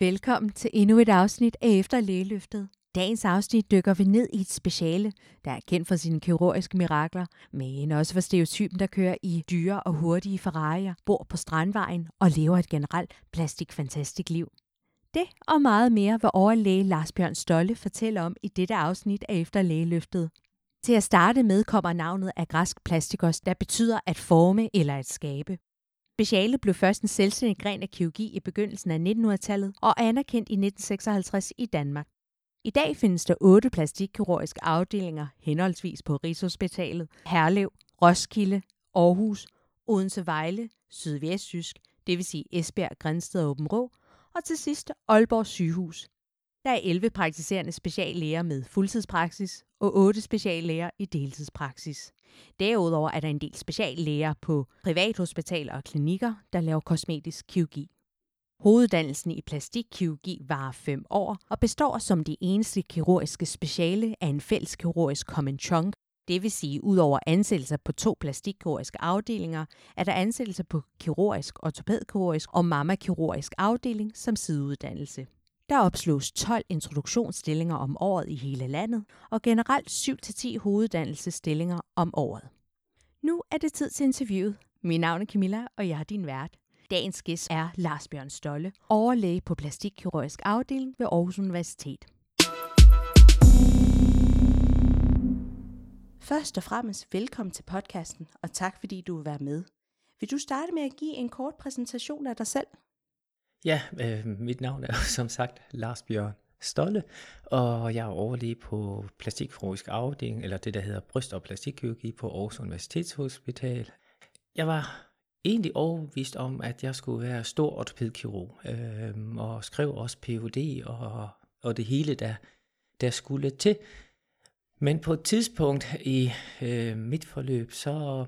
Velkommen til endnu et afsnit af Efter Lægeløftet. Dagens afsnit dykker vi ned i et speciale, der er kendt for sine kirurgiske mirakler, men også for stereotypen, der kører i dyre og hurtige Ferrari'er, bor på Strandvejen og lever et generelt plastikfantastisk liv. Det og meget mere vil overlæge Lars Bjørn Stolle fortælle om i dette afsnit af Efter Lægeløftet. Til at starte med kommer navnet af græsk plastikos, der betyder at forme eller at skabe. Specialet blev først en selvstændig gren af kirurgi i begyndelsen af 1900-tallet og anerkendt i 1956 i Danmark. I dag findes der otte plastikkirurgiske afdelinger henholdsvis på Rigshospitalet, Herlev, Roskilde, Aarhus, Odense Vejle, Sydvestjysk, det vil sige Esbjerg, Grænsted og Åben Rå, og til sidst Aalborg Sygehus. Der er 11 praktiserende speciallæger med fuldtidspraksis og 8 speciallæger i deltidspraksis. Derudover er der en del speciallæger på privathospitaler og klinikker, der laver kosmetisk kirurgi. Hoveduddannelsen i plastikkirurgi varer 5 år og består som det eneste kirurgiske speciale af en fælles kirurgisk common chunk, det vil sige, ud over ansættelser på to plastikkirurgiske afdelinger, er der ansættelser på kirurgisk, ortopædkirurgisk og mammakirurgisk afdeling som sideuddannelse. Der opslås 12 introduktionsstillinger om året i hele landet, og generelt 7-10 hoveduddannelsesstillinger om året. Nu er det tid til interviewet. Mit navn er Camilla, og jeg er din vært. Dagens gæst er Lars Bjørn Stolle, overlæge på plastikkirurgisk afdeling ved Aarhus Universitet. Først og fremmest velkommen til podcasten, og tak fordi du vil være med. Vil du starte med at give en kort præsentation af dig selv? Ja, øh, mit navn er som sagt Lars Bjørn Stolle, og jeg er overlæge på plastikkirurgisk afdeling, eller det der hedder bryst- og plastikkirurgi på Aarhus Universitetshospital. Jeg var egentlig overbevist om, at jeg skulle være stor ortopædkirurg, øh, og skrev også Ph.D. og, og det hele, der, der skulle til. Men på et tidspunkt i øh, mit forløb, så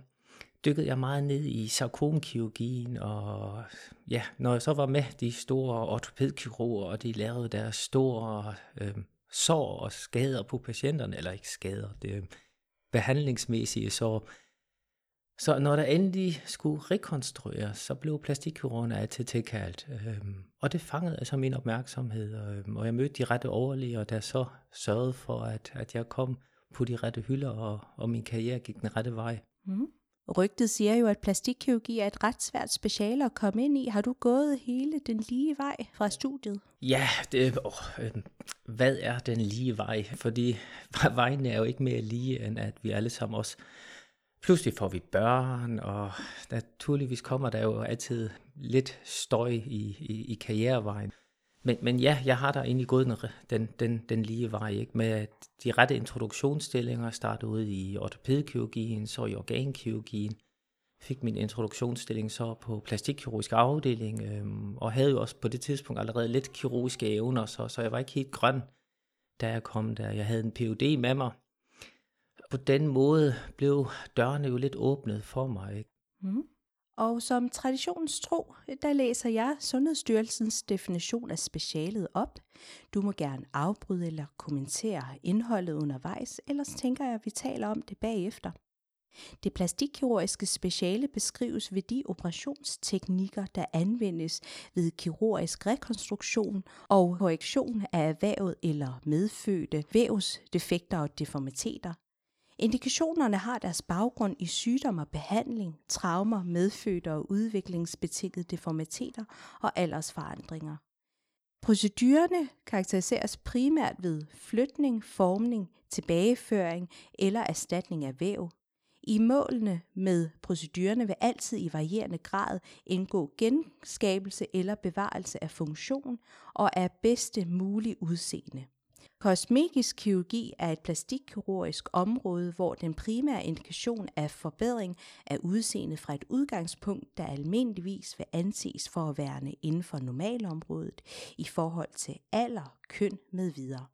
dykkede jeg meget ned i sarkomkirurgien, og ja, når jeg så var med de store ortopædkirurger, og de lavede deres store øh, sår og skader på patienterne, eller ikke skader, det øh, behandlingsmæssige sår, så når der endelig skulle rekonstrueres, så blev plastikkirurgerne altid tilkaldt. Øhm, og det fangede altså min opmærksomhed, øhm, og jeg mødte de rette overlæger, der så sørgede for, at, at jeg kom på de rette hylder, og, og min karriere gik den rette vej. Mm. Rygtet siger jo, at plastikkirurgi er et ret svært speciale at komme ind i. Har du gået hele den lige vej fra studiet? Ja, det, åh, øh, hvad er den lige vej? Fordi vejen er jo ikke mere lige, end at vi alle sammen også pludselig får vi børn, og naturligvis kommer der jo altid lidt støj i, i, i karrierevejen. Men, men ja, jeg har da egentlig gået den, den, den, den lige vej, ikke? med de rette introduktionsstillinger, startede ud i ortopædkirurgien, så i organkirurgien, fik min introduktionsstilling så på plastikkirurgisk afdeling, øhm, og havde jo også på det tidspunkt allerede lidt kirurgiske evner, så, så jeg var ikke helt grøn, da jeg kom der. Jeg havde en PUD med mig. På den måde blev dørene jo lidt åbnet for mig. Ikke? Mm. Og som traditionens tro, der læser jeg Sundhedsstyrelsens definition af specialet op. Du må gerne afbryde eller kommentere indholdet undervejs, ellers tænker jeg, at vi taler om det bagefter. Det plastikkirurgiske speciale beskrives ved de operationsteknikker, der anvendes ved kirurgisk rekonstruktion og korrektion af erhvervet eller medfødte vævsdefekter og deformiteter, Indikationerne har deres baggrund i sygdom og behandling, traumer, medfødte og udviklingsbetingede deformiteter og aldersforandringer. Procedurerne karakteriseres primært ved flytning, formning, tilbageføring eller erstatning af væv. I målene med procedurerne vil altid i varierende grad indgå genskabelse eller bevarelse af funktion og af bedste mulige udseende. Kosmetisk kirurgi er et plastikkirurgisk område, hvor den primære indikation er forbedring af udseendet fra et udgangspunkt, der almindeligvis vil anses for at være inden for normalområdet i forhold til alder, køn med videre.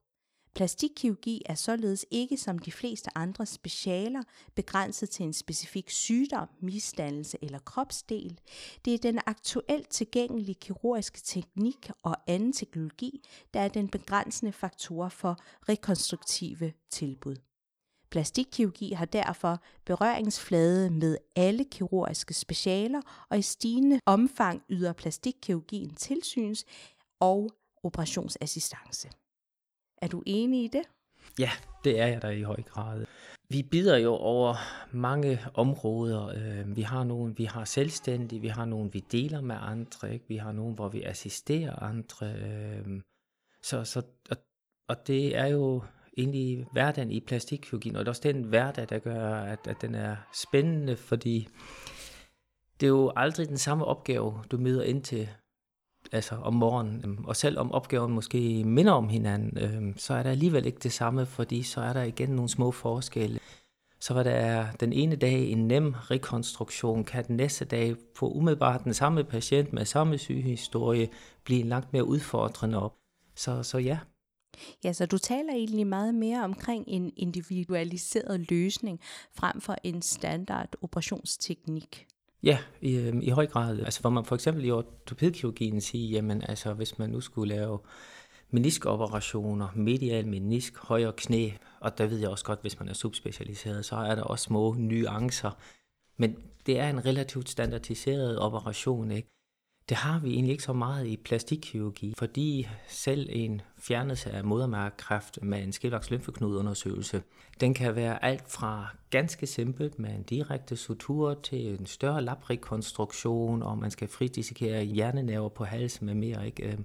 Plastikkirurgi er således ikke som de fleste andre specialer begrænset til en specifik sygdom, misdannelse eller kropsdel. Det er den aktuelt tilgængelige kirurgiske teknik og anden teknologi, der er den begrænsende faktor for rekonstruktive tilbud. Plastikkirurgi har derfor berøringsflade med alle kirurgiske specialer, og i stigende omfang yder plastikkirurgien tilsyns- og operationsassistance. Er du enig i det? Ja, det er jeg da i høj grad. Vi bider jo over mange områder. Øh, vi har nogle, vi har selvstændige, vi har nogle, vi deler med andre, ikke? vi har nogle, hvor vi assisterer andre. Øh, så, så, og, og det er jo egentlig hverdagen i plastikkirurgien, og det er også den hverdag, der gør, at, at den er spændende, fordi det er jo aldrig den samme opgave, du møder ind til altså om morgenen. Øhm, og selvom opgaven måske minder om hinanden, øh, så er der alligevel ikke det samme, fordi så er der igen nogle små forskelle. Så var der den ene dag en nem rekonstruktion, kan den næste dag på umiddelbart den samme patient med samme sygehistorie blive langt mere udfordrende op. Så, så ja. Ja, så du taler egentlig meget mere omkring en individualiseret løsning frem for en standard operationsteknik. Ja, i, øhm, i høj grad. Altså hvor man for eksempel i ortopædkirurgien siger, jamen altså hvis man nu skulle lave meniskoperationer, medial menisk, højre knæ, og der ved jeg også godt, hvis man er subspecialiseret, så er der også små nuancer. Men det er en relativt standardiseret operation, ikke? Det har vi egentlig ikke så meget i plastikkirurgi, fordi selv en fjernelse af modermærkekræft med en skilvaks lymfeknudundersøgelse, den kan være alt fra ganske simpelt med en direkte sutur til en større labrekonstruktion, og man skal fridissekere hjernenerver på halsen med mere. Ikke? Øhm,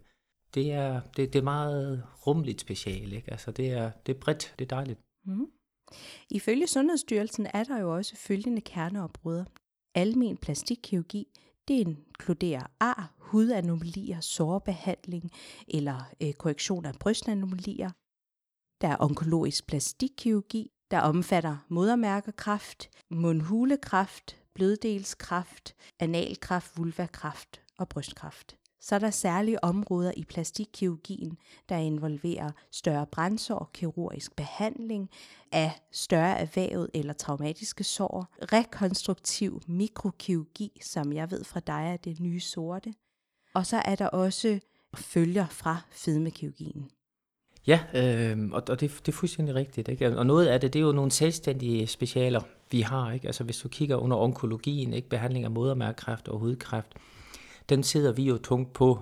det er, det, det er meget rumligt special. Ikke? Altså det, er, det er bredt, det er dejligt. Mm. Ifølge Sundhedsstyrelsen er der jo også følgende kerneopbrud. Almen plastikkirurgi, det inkluderer ar, hudanomalier, sårbehandling eller øh, korrektion af brystanomalier. Der er onkologisk plastikkirurgi, der omfatter modermærkekræft, mundhulekræft, bløddelskræft, analkræft, vulvakræft og brystkræft så er der særlige områder i plastikkirurgien, der involverer større brændsår, kirurgisk behandling af større erhvervet eller traumatiske sår, rekonstruktiv mikrokirurgi, som jeg ved fra dig er det nye sorte, og så er der også følger fra fedmekirurgien. Ja, øh, og, og det, det er fuldstændig rigtigt. Ikke? Og noget af det, det er jo nogle selvstændige specialer, vi har. Ikke? Altså hvis du kigger under onkologien, ikke? behandling af modermærkekræft og hudkræft, den sidder vi jo tungt på,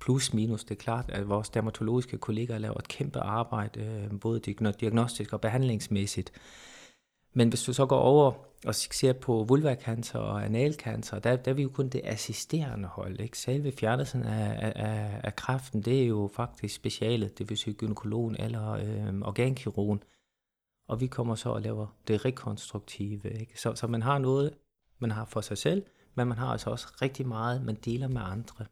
plus minus. Det er klart, at vores dermatologiske kollegaer laver et kæmpe arbejde, øh, både diagnostisk og behandlingsmæssigt. Men hvis du så går over og ser på vulvakancer og analkancer, der, der er vi jo kun det assisterende hold. Ikke? Selve fjernelsen af, af, af kræften, det er jo faktisk specialet, det vil sige gynekologen eller øh, organkirurgen. Og vi kommer så og laver det rekonstruktive. Ikke? Så, så man har noget, man har for sig selv, men man har altså også rigtig meget, man deler med andre.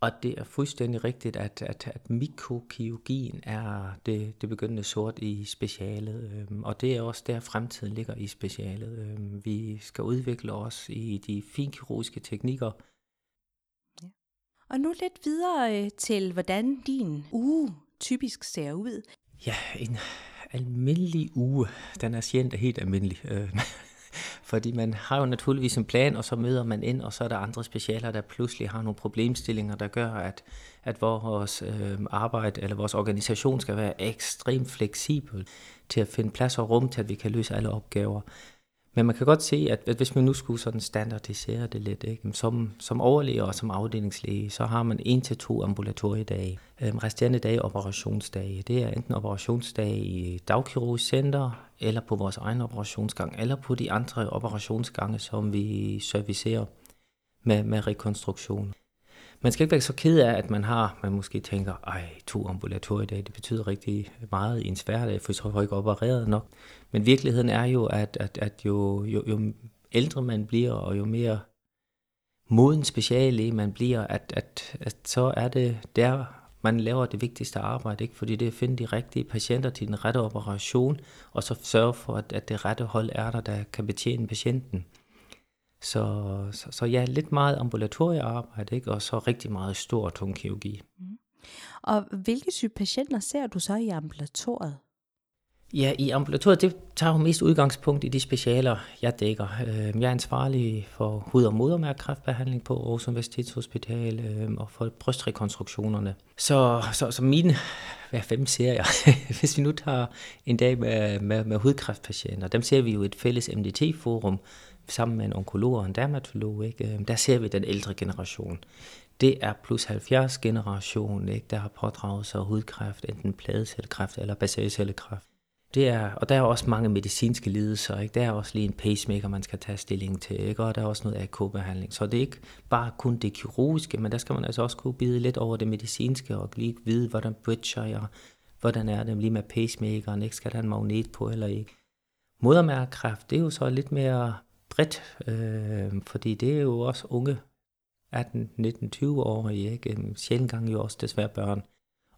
Og det er fuldstændig rigtigt, at, at, at mikrokirurgien er det, det begyndende sort i specialet, øhm, og det er også der fremtiden ligger i specialet. Øhm, vi skal udvikle os i de finkirurgiske teknikker. Ja. Og nu lidt videre øh, til, hvordan din uge typisk ser ud. Ja, en almindelig uge, den er sjældent helt almindelig. Øh, fordi man har jo naturligvis en plan, og så møder man ind, og så er der andre specialer, der pludselig har nogle problemstillinger, der gør, at, at vores øh, arbejde eller vores organisation skal være ekstremt fleksibel til at finde plads og rum til, at vi kan løse alle opgaver. Men man kan godt se, at hvis man nu skulle sådan standardisere det lidt, ikke? Som, som overlæge og som afdelingslæge, så har man en til to ambulatoriedage. Øhm, resterende dage operationsdage. Det er enten operationsdage i dagkirurgisk center, eller på vores egen operationsgang, eller på de andre operationsgange, som vi servicerer med, med rekonstruktion. Man skal ikke være så ked af, at man har, man måske tænker, ej, to ambulatoriedage, det betyder rigtig meget i en hverdag, for så har jeg ikke opereret nok. Men virkeligheden er jo, at, at, at jo, jo, jo ældre man bliver, og jo mere moden speciallæge man bliver, at, at, at så er det der, man laver det vigtigste arbejde, ikke? fordi det er at finde de rigtige patienter til den rette operation, og så sørge for, at, at det rette hold er der, der kan betjene patienten. Så, så, så ja, lidt meget ambulatoriearbejde, ikke? og så rigtig meget stor og tung kirurgi. Mm. Og hvilke type patienter ser du så i ambulatoriet? Ja, i ambulatoriet, det tager jo mest udgangspunkt i de specialer, jeg dækker. Øhm, jeg er ansvarlig for hud- og modermærkekræftbehandling på Aarhus Universitetshospital øhm, og for brystrekonstruktionerne. Så, så, så mine hver fem serier, hvis vi nu tager en dag med, med, med hudkræftpatienter, dem ser vi jo et fælles MDT-forum sammen med en onkolog og en dermatolog. Ikke? Øhm, der ser vi den ældre generation. det er plus 70 generation, ikke, der har pådraget sig hudkræft, enten pladecellekræft eller basalcellekræft. Det er, og der er også mange medicinske lidelser. Ikke? Der er også lige en pacemaker, man skal tage stilling til. Ikke? Og der er også noget AK-behandling. Så det er ikke bare kun det kirurgiske, men der skal man altså også kunne bide lidt over det medicinske og lige vide, hvordan bridger jeg, hvordan er det lige med pacemakeren, ikke? skal der en magnet på eller ikke. Modermærkekræft, det er jo så lidt mere bredt, øh, fordi det er jo også unge 18, 19, 20 år, ikke? Sjældent gang jo også desværre børn.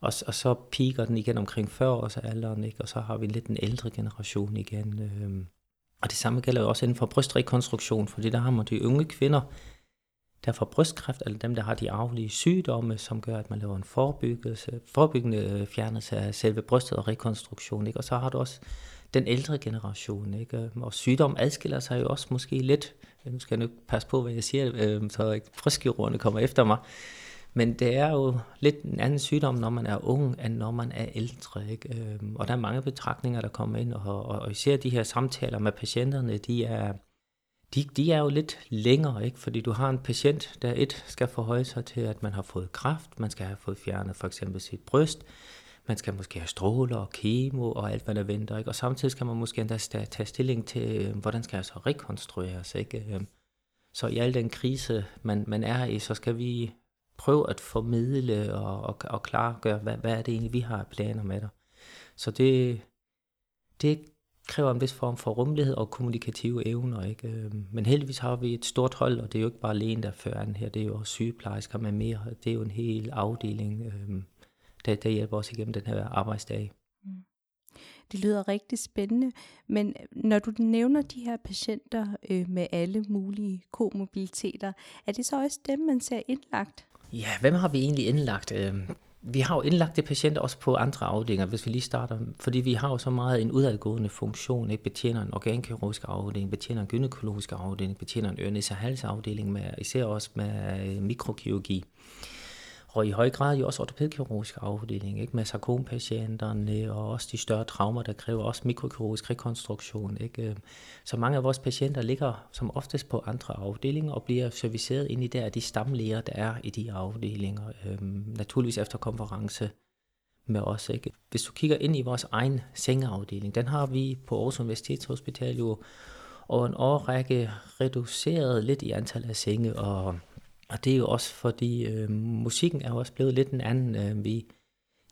Og, og så piker den igen omkring 40 års alderen, ikke? og så har vi lidt en ældre generation igen. Øh. Og det samme gælder jo også inden for brystrekonstruktion, fordi der har man de unge kvinder, der får brystkræft, eller dem, der har de arvelige sygdomme, som gør, at man laver en forebyggelse, forebyggende øh, fjernelse af selve brystet og rekonstruktion. Ikke? Og så har du også den ældre generation. Ikke? Øhm, og sygdom adskiller sig jo også måske lidt. Nu skal jeg nu passe på, hvad jeg siger, øhm, så ikke brystkirurgerne kommer efter mig. Men det er jo lidt en anden sygdom, når man er ung, end når man er ældre. Ikke? Øhm, og der er mange betragtninger, der kommer ind, og, og, og især de her samtaler med patienterne, de er, de, de er jo lidt længere, ikke? fordi du har en patient, der et skal forholde sig til, at man har fået kræft, man skal have fået fjernet for eksempel sit bryst, man skal måske have stråler og kemo og alt, hvad der venter. Ikke? Og samtidig skal man måske endda tage stilling til, øh, hvordan skal jeg så rekonstrueres. Ikke? Øh, så i al den krise, man, man er i, så skal vi prøve at formidle og, og, og klargøre, hvad, hvad er det egentlig, vi har planer med dig. Så det, det kræver en vis form for rummelighed og kommunikative evner. Ikke? Øhm, men heldigvis har vi et stort hold, og det er jo ikke bare lægen, der fører an her, det er jo også sygeplejersker med mere. Det er jo en hel afdeling, øhm, der, der hjælper os igennem den her arbejdsdag. Mm. Det lyder rigtig spændende, men når du nævner de her patienter øh, med alle mulige komobiliteter, er det så også dem, man ser indlagt? Ja, hvem har vi egentlig indlagt? Vi har jo indlagte patienter også på andre afdelinger, hvis vi lige starter, fordi vi har jo så meget en udadgående funktion, ikke? betjener en organkirurgisk afdeling, betjener en gynækologisk afdeling, betjener en øre og halsafdeling, med, især også med øh, mikrokirurgi og i høj grad jo også ortopædkirurgisk afdeling, ikke? med sarkompatienterne og også de større traumer, der kræver også mikrokirurgisk rekonstruktion. Ikke? Øhm, så mange af vores patienter ligger som oftest på andre afdelinger og bliver serviceret ind i der de stamlæger, der er i de afdelinger. Øhm, naturligvis efter konference med os. Ikke? Hvis du kigger ind i vores egen sengeafdeling, den har vi på Aarhus Universitetshospital jo over en årrække reduceret lidt i antallet af senge og og det er jo også fordi, øh, musikken er jo også blevet lidt en anden. Øh, vi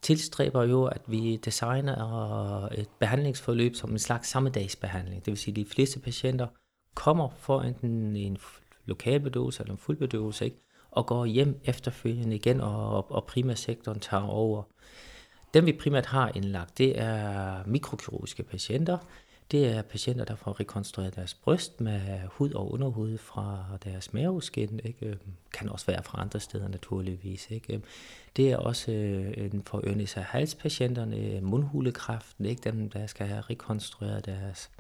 tilstræber jo, at vi designer et behandlingsforløb som en slags sammedagsbehandling. Det vil sige, at de fleste patienter kommer for enten en lokalbedøvelse eller en fuldbedøvelse, ikke? og går hjem efterfølgende igen, og, og primærsektoren tager over. Dem vi primært har indlagt, det er mikrokirurgiske patienter, det er patienter, der får rekonstrueret deres bryst med hud og underhud fra deres maveskin. Ikke? Øhm, kan også være fra andre steder naturligvis. Ikke? Øhm, det er også øh, for ørnis- og halspatienterne, mundhulekræften, ikke? dem der skal have rekonstrueret deres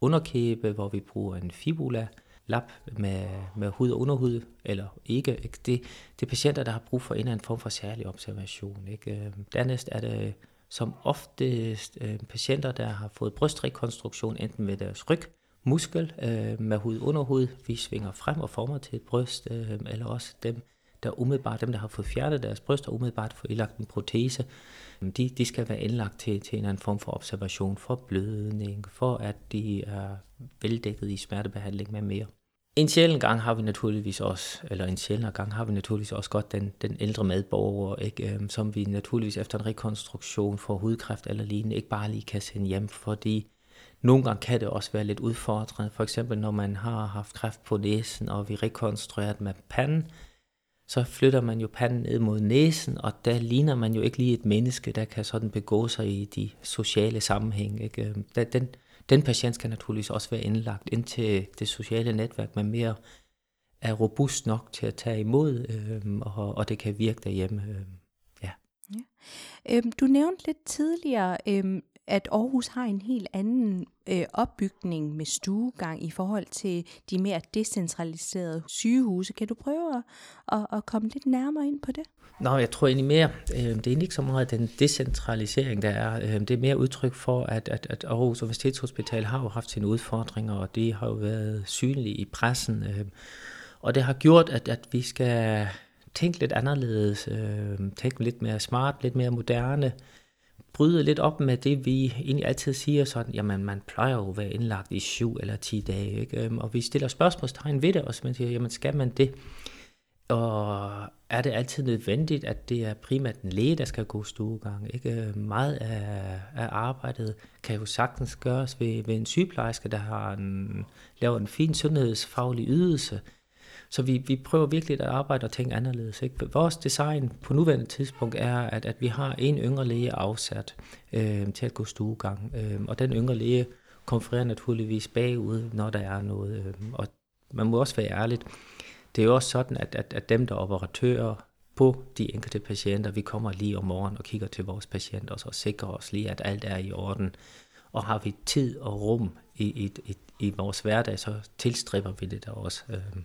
underkæbe, hvor vi bruger en fibula, lap med, med hud og underhud, eller ikke. ikke? Det, det er patienter, der har brug for en eller anden form for særlig observation. Ikke? Øhm, dernæst er det som oftest øh, patienter, der har fået brystrekonstruktion, enten ved deres ryg, muskel øh, med hud underhud, vi svinger frem og former til et bryst, øh, eller også dem, der umiddelbart, dem der har fået fjernet deres bryst og umiddelbart fået indlagt en protese, øh, de, de skal være indlagt til, til en eller anden form for observation, for blødning, for at de er veldækket i smertebehandling med mere. En sjældent gang har vi naturligvis også, eller en sjældent gang har vi naturligvis også godt den, den ældre medborger, ikke, øhm, som vi naturligvis efter en rekonstruktion for hudkræft eller lignende ikke bare lige kan sende hjem, fordi nogle gange kan det også være lidt udfordrende. For eksempel når man har haft kræft på næsen, og vi rekonstruerer med panden, så flytter man jo panden ned mod næsen, og der ligner man jo ikke lige et menneske, der kan sådan begå sig i de sociale sammenhæng. Ikke? Øhm, den, den patient skal naturligvis også være indlagt ind til det sociale netværk, man mere er robust nok til at tage imod, øh, og, og det kan virke derhjemme. Øh, ja. ja. Øhm, du nævnte lidt tidligere, øhm, at Aarhus har en helt anden øh, opbygning med stuegang i forhold til de mere decentraliserede sygehuse. Kan du prøve at, at, at komme lidt nærmere ind på det? Nå, jeg tror egentlig mere, øh, det er egentlig ikke så meget den decentralisering, der er. Øh, det er mere udtryk for, at, at, at Aarhus Universitetshospital har jo haft sine udfordringer, og det har jo været synlige i pressen. Øh, og det har gjort, at, at vi skal tænke lidt anderledes, øh, tænke lidt mere smart, lidt mere moderne, bryde lidt op med det, vi egentlig altid siger sådan, jamen man plejer jo at være indlagt i syv eller 10 dage, ikke? Øhm, og vi stiller spørgsmålstegn ved det, og man siger, jamen skal man det? Og er det altid nødvendigt, at det er primært en læge, der skal gå stuegang? Ikke? Øhm, meget af, af arbejdet kan jo sagtens gøres ved, ved en sygeplejerske, der har en, laver en fin sundhedsfaglig ydelse. Så vi, vi prøver virkelig at arbejde og tænke anderledes. Ikke? Vores design på nuværende tidspunkt er, at, at vi har en yngre læge afsat øh, til at gå stuegang. Øh, og den yngre læge konfererer naturligvis bagud, når der er noget. Øh, og man må også være ærligt, det er jo også sådan, at, at, at dem, der er operatører på de enkelte patienter, vi kommer lige om morgenen og kigger til vores patienter, og så sikrer os lige, at alt er i orden. Og har vi tid og rum i, i, i, i vores hverdag, så tilstræber vi det der også. Øh.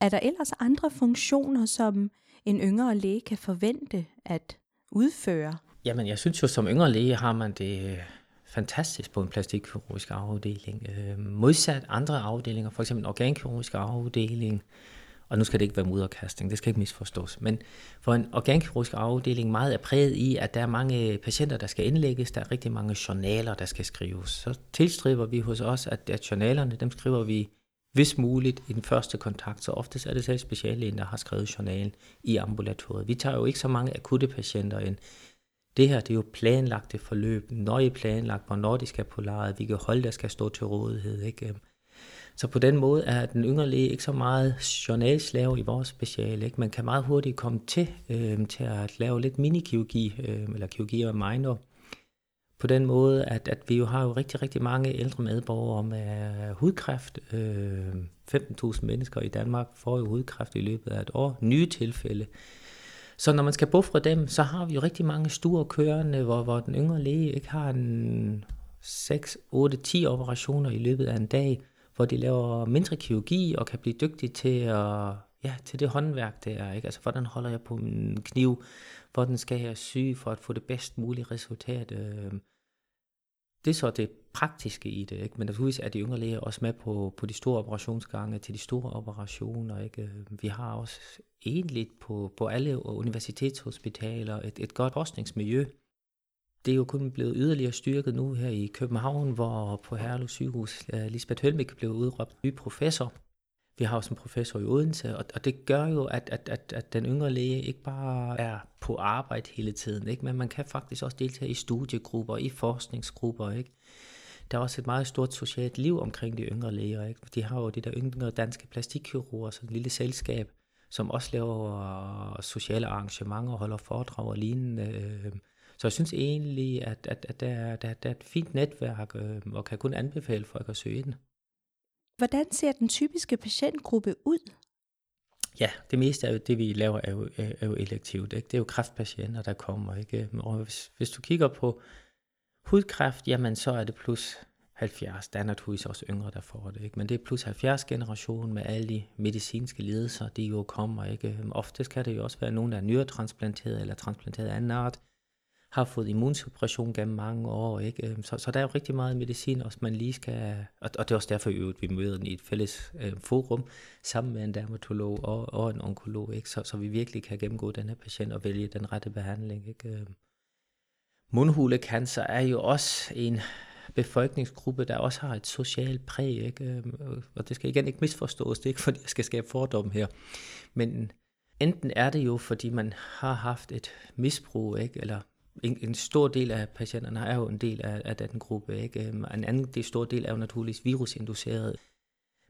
Er der ellers andre funktioner, som en yngre læge kan forvente at udføre? Jamen, jeg synes jo, som yngre læge har man det øh, fantastisk på en plastikkirurgisk afdeling. Øh, modsat andre afdelinger, for eksempel en organkirurgisk afdeling, og nu skal det ikke være mudderkastning, det skal ikke misforstås, men for en organkirurgisk afdeling meget er præget i, at der er mange patienter, der skal indlægges, der er rigtig mange journaler, der skal skrives. Så tilstriber vi hos os, at, at journalerne, dem skriver vi hvis muligt i den første kontakt, så oftest er det selv speciallægen, der har skrevet journalen i ambulatoriet. Vi tager jo ikke så mange akutte patienter ind. Det her, det er jo planlagte forløb, nøje planlagt, hvornår de skal på lejet, hvilke hold, der skal stå til rådighed. Ikke? Øhm, så på den måde er den yngre læge ikke så meget journalslave i vores speciale. Ikke? Man kan meget hurtigt komme til, øh, til at lave lidt minikirurgi, øh, eller kirurgi af minor. På den måde, at, at vi jo har jo rigtig, rigtig mange ældre medborgere med øh, hudkræft. Øh, 15.000 mennesker i Danmark får jo hudkræft i løbet af et år. Nye tilfælde. Så når man skal buffre dem, så har vi jo rigtig mange stuer kørende, hvor, hvor den yngre læge ikke har en 6, 8, 10 operationer i løbet af en dag hvor de laver mindre kirurgi og kan blive dygtige til at ja, til det håndværk, det er. Ikke? Altså, hvordan holder jeg på min kniv? Hvordan skal jeg sy for at få det bedst mulige resultat? Øh, det er så det praktiske i det, ikke? men naturligvis er de yngre læger også med på, på de store operationsgange, til de store operationer. Ikke? Vi har også egentlig på, på alle universitetshospitaler et, et godt forskningsmiljø, det er jo kun blevet yderligere styrket nu her i København, hvor på Herlev sygehus øh, Lisbeth Hølmik blev udråbt ny professor. Vi har også en professor i Odense, og, og det gør jo, at, at, at, at den yngre læge ikke bare er på arbejde hele tiden, ikke? men man kan faktisk også deltage i studiegrupper, i forskningsgrupper. Ikke? Der er også et meget stort socialt liv omkring de yngre læger. Ikke? De har jo de der yngre danske plastikkirurger, sådan et lille selskab, som også laver øh, sociale arrangementer og holder foredrag og lignende. Øh. Så jeg synes egentlig, at, at, at der, der, der er et fint netværk, øh, og kan kun anbefale folk at søge ind. Hvordan ser den typiske patientgruppe ud? Ja, det meste af det, vi laver, er jo, er jo elektivt. Ikke? Det er jo kræftpatienter, der kommer. Ikke? Og hvis, hvis du kigger på hudkræft, jamen så er det plus 70. Der er naturligvis også yngre, der får det. Ikke? Men det er plus 70 generation med alle de medicinske lidelser, de jo kommer. Ikke? Ofte kan det jo også være nogen, der er nyretransplanteret eller transplanteret af anden art har fået immunsuppression gennem mange år. Ikke? Øhm, så, så der er jo rigtig meget medicin, også man lige skal... Og, og det er også derfor, at vi møder den i et fælles øh, forum, sammen med en dermatolog og, og en onkolog, ikke? Så, så vi virkelig kan gennemgå den her patient og vælge den rette behandling. Ikke? Øhm, mundhulecancer er jo også en befolkningsgruppe, der også har et socialt præg, ikke? Øhm, og det skal igen ikke misforstås, det er ikke fordi, jeg skal skabe fordomme her, men enten er det jo, fordi man har haft et misbrug, ikke? eller en, en stor del af patienterne er jo en del af, af den gruppe. Ikke? Øhm, en anden det stor del er jo naturligvis virusinduceret.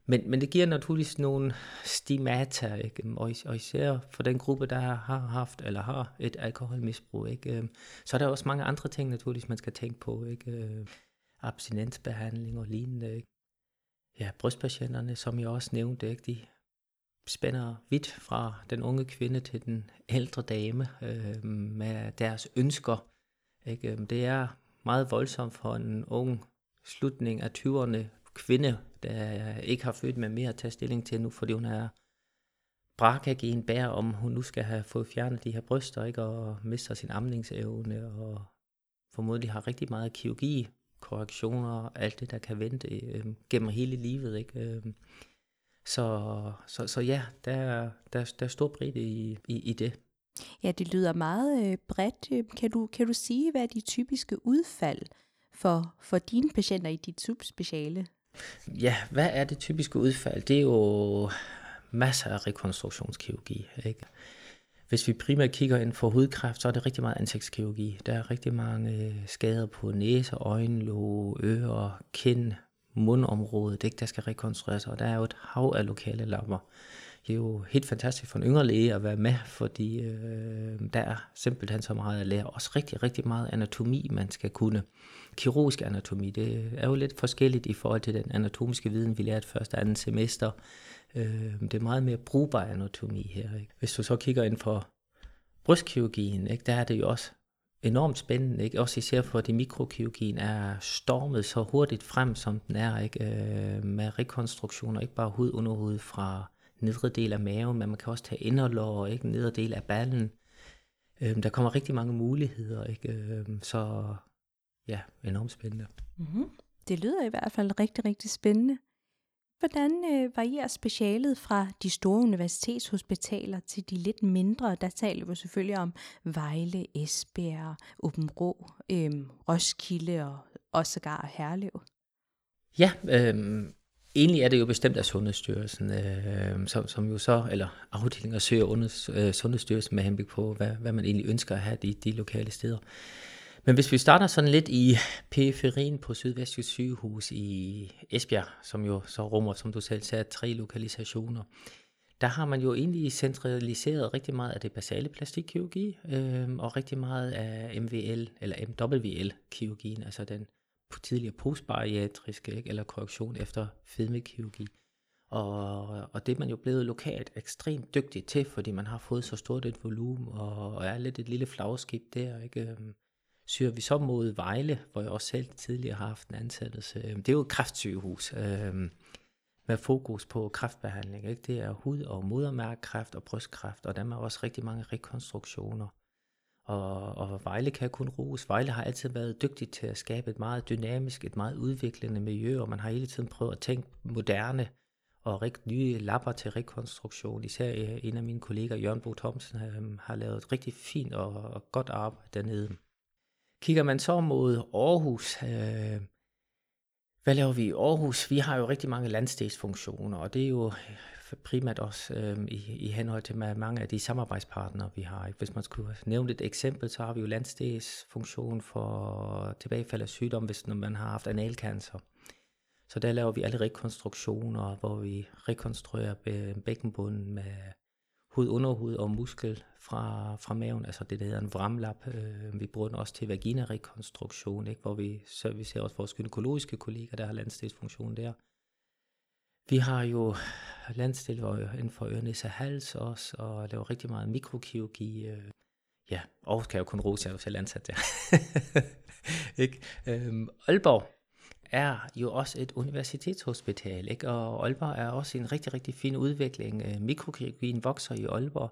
Men, men det giver naturligvis nogle stigmata, ikke? Øhm, og, og især for den gruppe, der har haft eller har et alkoholmisbrug. Ikke? Øhm, så er der også mange andre ting naturligvis, man skal tænke på. Ikke? Abstinensbehandling og lignende. Ikke? Ja, brystpatienterne, som jeg også nævnte, ikke? de spænder vidt fra den unge kvinde til den ældre dame øh, med deres ønsker. Ikke? Øhm, det er meget voldsomt for en ung slutning af 20'erne kvinde, der ikke har født med mere at tage stilling til nu, fordi hun er en bær, om hun nu skal have fået fjernet de her bryster, ikke? og mister sin amningsevne, og formodentlig har rigtig meget kirurgi, korrektioner, og alt det, der kan vente øh, gennem hele livet. Ikke? Øh, så, så, så ja, der, der, der er stor bredde i, i, i det. Ja, det lyder meget øh, bredt. Kan du, kan du sige, hvad er de typiske udfald for, for dine patienter i dit subspeciale? Ja, hvad er det typiske udfald? Det er jo masser af rekonstruktionskirurgi. Ikke? Hvis vi primært kigger ind for hudkræft, så er det rigtig meget ansigtskirurgi. Der er rigtig mange skader på næse, øjne, låge, ører, kind, mundområdet, ikke, der skal rekonstrueres, og der er jo et hav af lokale lapper. Det er jo helt fantastisk for en yngre læge at være med, fordi øh, der er simpelthen så meget at lære. Også rigtig, rigtig meget anatomi, man skal kunne. Kirurgisk anatomi, det er jo lidt forskelligt i forhold til den anatomiske viden, vi lærte første og andet semester. Øh, det er meget mere brugbar anatomi her. Ikke? Hvis du så kigger ind for brystkirurgien, ikke, der er det jo også enormt spændende, ikke? også især fordi mikrokirurgien er stormet så hurtigt frem, som den er, ikke? Øh, med rekonstruktioner, ikke bare hud under hud fra nedre del af maven, men man kan også tage inderlår, ikke? nedre del af ballen. Øh, der kommer rigtig mange muligheder, ikke? Øh, så ja, enormt spændende. Mm-hmm. Det lyder i hvert fald rigtig, rigtig spændende. Hvordan øh, varierer specialet fra de store universitetshospitaler til de lidt mindre? Der taler vi selvfølgelig om Vejle, Esbjerg, Åben Rå, øh, Roskilde og også sågar Herlev. Ja, øh, egentlig er det jo bestemt af Sundhedsstyrelsen, øh, som, som jo så, eller afdelinger søger under øh, Sundhedsstyrelsen med henblik på, hvad, hvad man egentlig ønsker at have de, de lokale steder. Men hvis vi starter sådan lidt i periferien på Sydvestjysk sygehus i Esbjerg, som jo så rummer, som du selv sagde, tre lokalisationer, der har man jo egentlig centraliseret rigtig meget af det basale plastikkirurgi, øh, og rigtig meget af MVL, eller MWL-kirurgien, altså den tidligere postbariatriske, ikke, eller korrektion efter fedmekirurgi. Og, og det er man jo blevet lokalt ekstremt dygtig til, fordi man har fået så stort et volumen, og, og er lidt et lille flagskib der, ikke? Øhm søger vi så mod Vejle, hvor jeg også selv tidligere har haft en ansættelse. Øhm, det er jo et kræftsygehus øh, med fokus på kræftbehandling. Ikke? Det er hud- og modermærkekræft og brystkræft, og der er også rigtig mange rekonstruktioner. Og, og Vejle kan kun rose. Vejle har altid været dygtig til at skabe et meget dynamisk, et meget udviklende miljø, og man har hele tiden prøvet at tænke moderne og rigt nye lapper til rekonstruktion. Især øh, en af mine kolleger, Jørgen Bo Thomsen, øhm, har lavet et rigtig fint og godt arbejde dernede. Kigger man så mod Aarhus, øh, hvad laver vi i Aarhus? Vi har jo rigtig mange landstedsfunktioner, og det er jo øh, primært også øh, i, i henhold til mange af de samarbejdspartnere, vi har. Hvis man skulle nævne et eksempel, så har vi jo landstedsfunktion for tilbagefald af sygdom, hvis når man har haft analkancer. Så der laver vi alle rekonstruktioner, hvor vi rekonstruerer bækkenbunden med hud, underhud og muskel fra, fra maven, altså det, der hedder en vramlap. Øh, vi bruger den også til vaginarekonstruktion, ikke? hvor vi servicerer også vores gynækologiske kolleger, der har landstedsfunktion der. Vi har jo landstil inden for ørnes og hals også, og laver rigtig meget mikrokirurgi. Øh. Ja, og kan jeg jo kun rose, jeg er selv ansat der. ikke? Øhm, Aalborg, er jo også et universitetshospital, ikke? og Aalborg er også en rigtig, rigtig fin udvikling. Øh, mikrokirurgien vokser i Aalborg.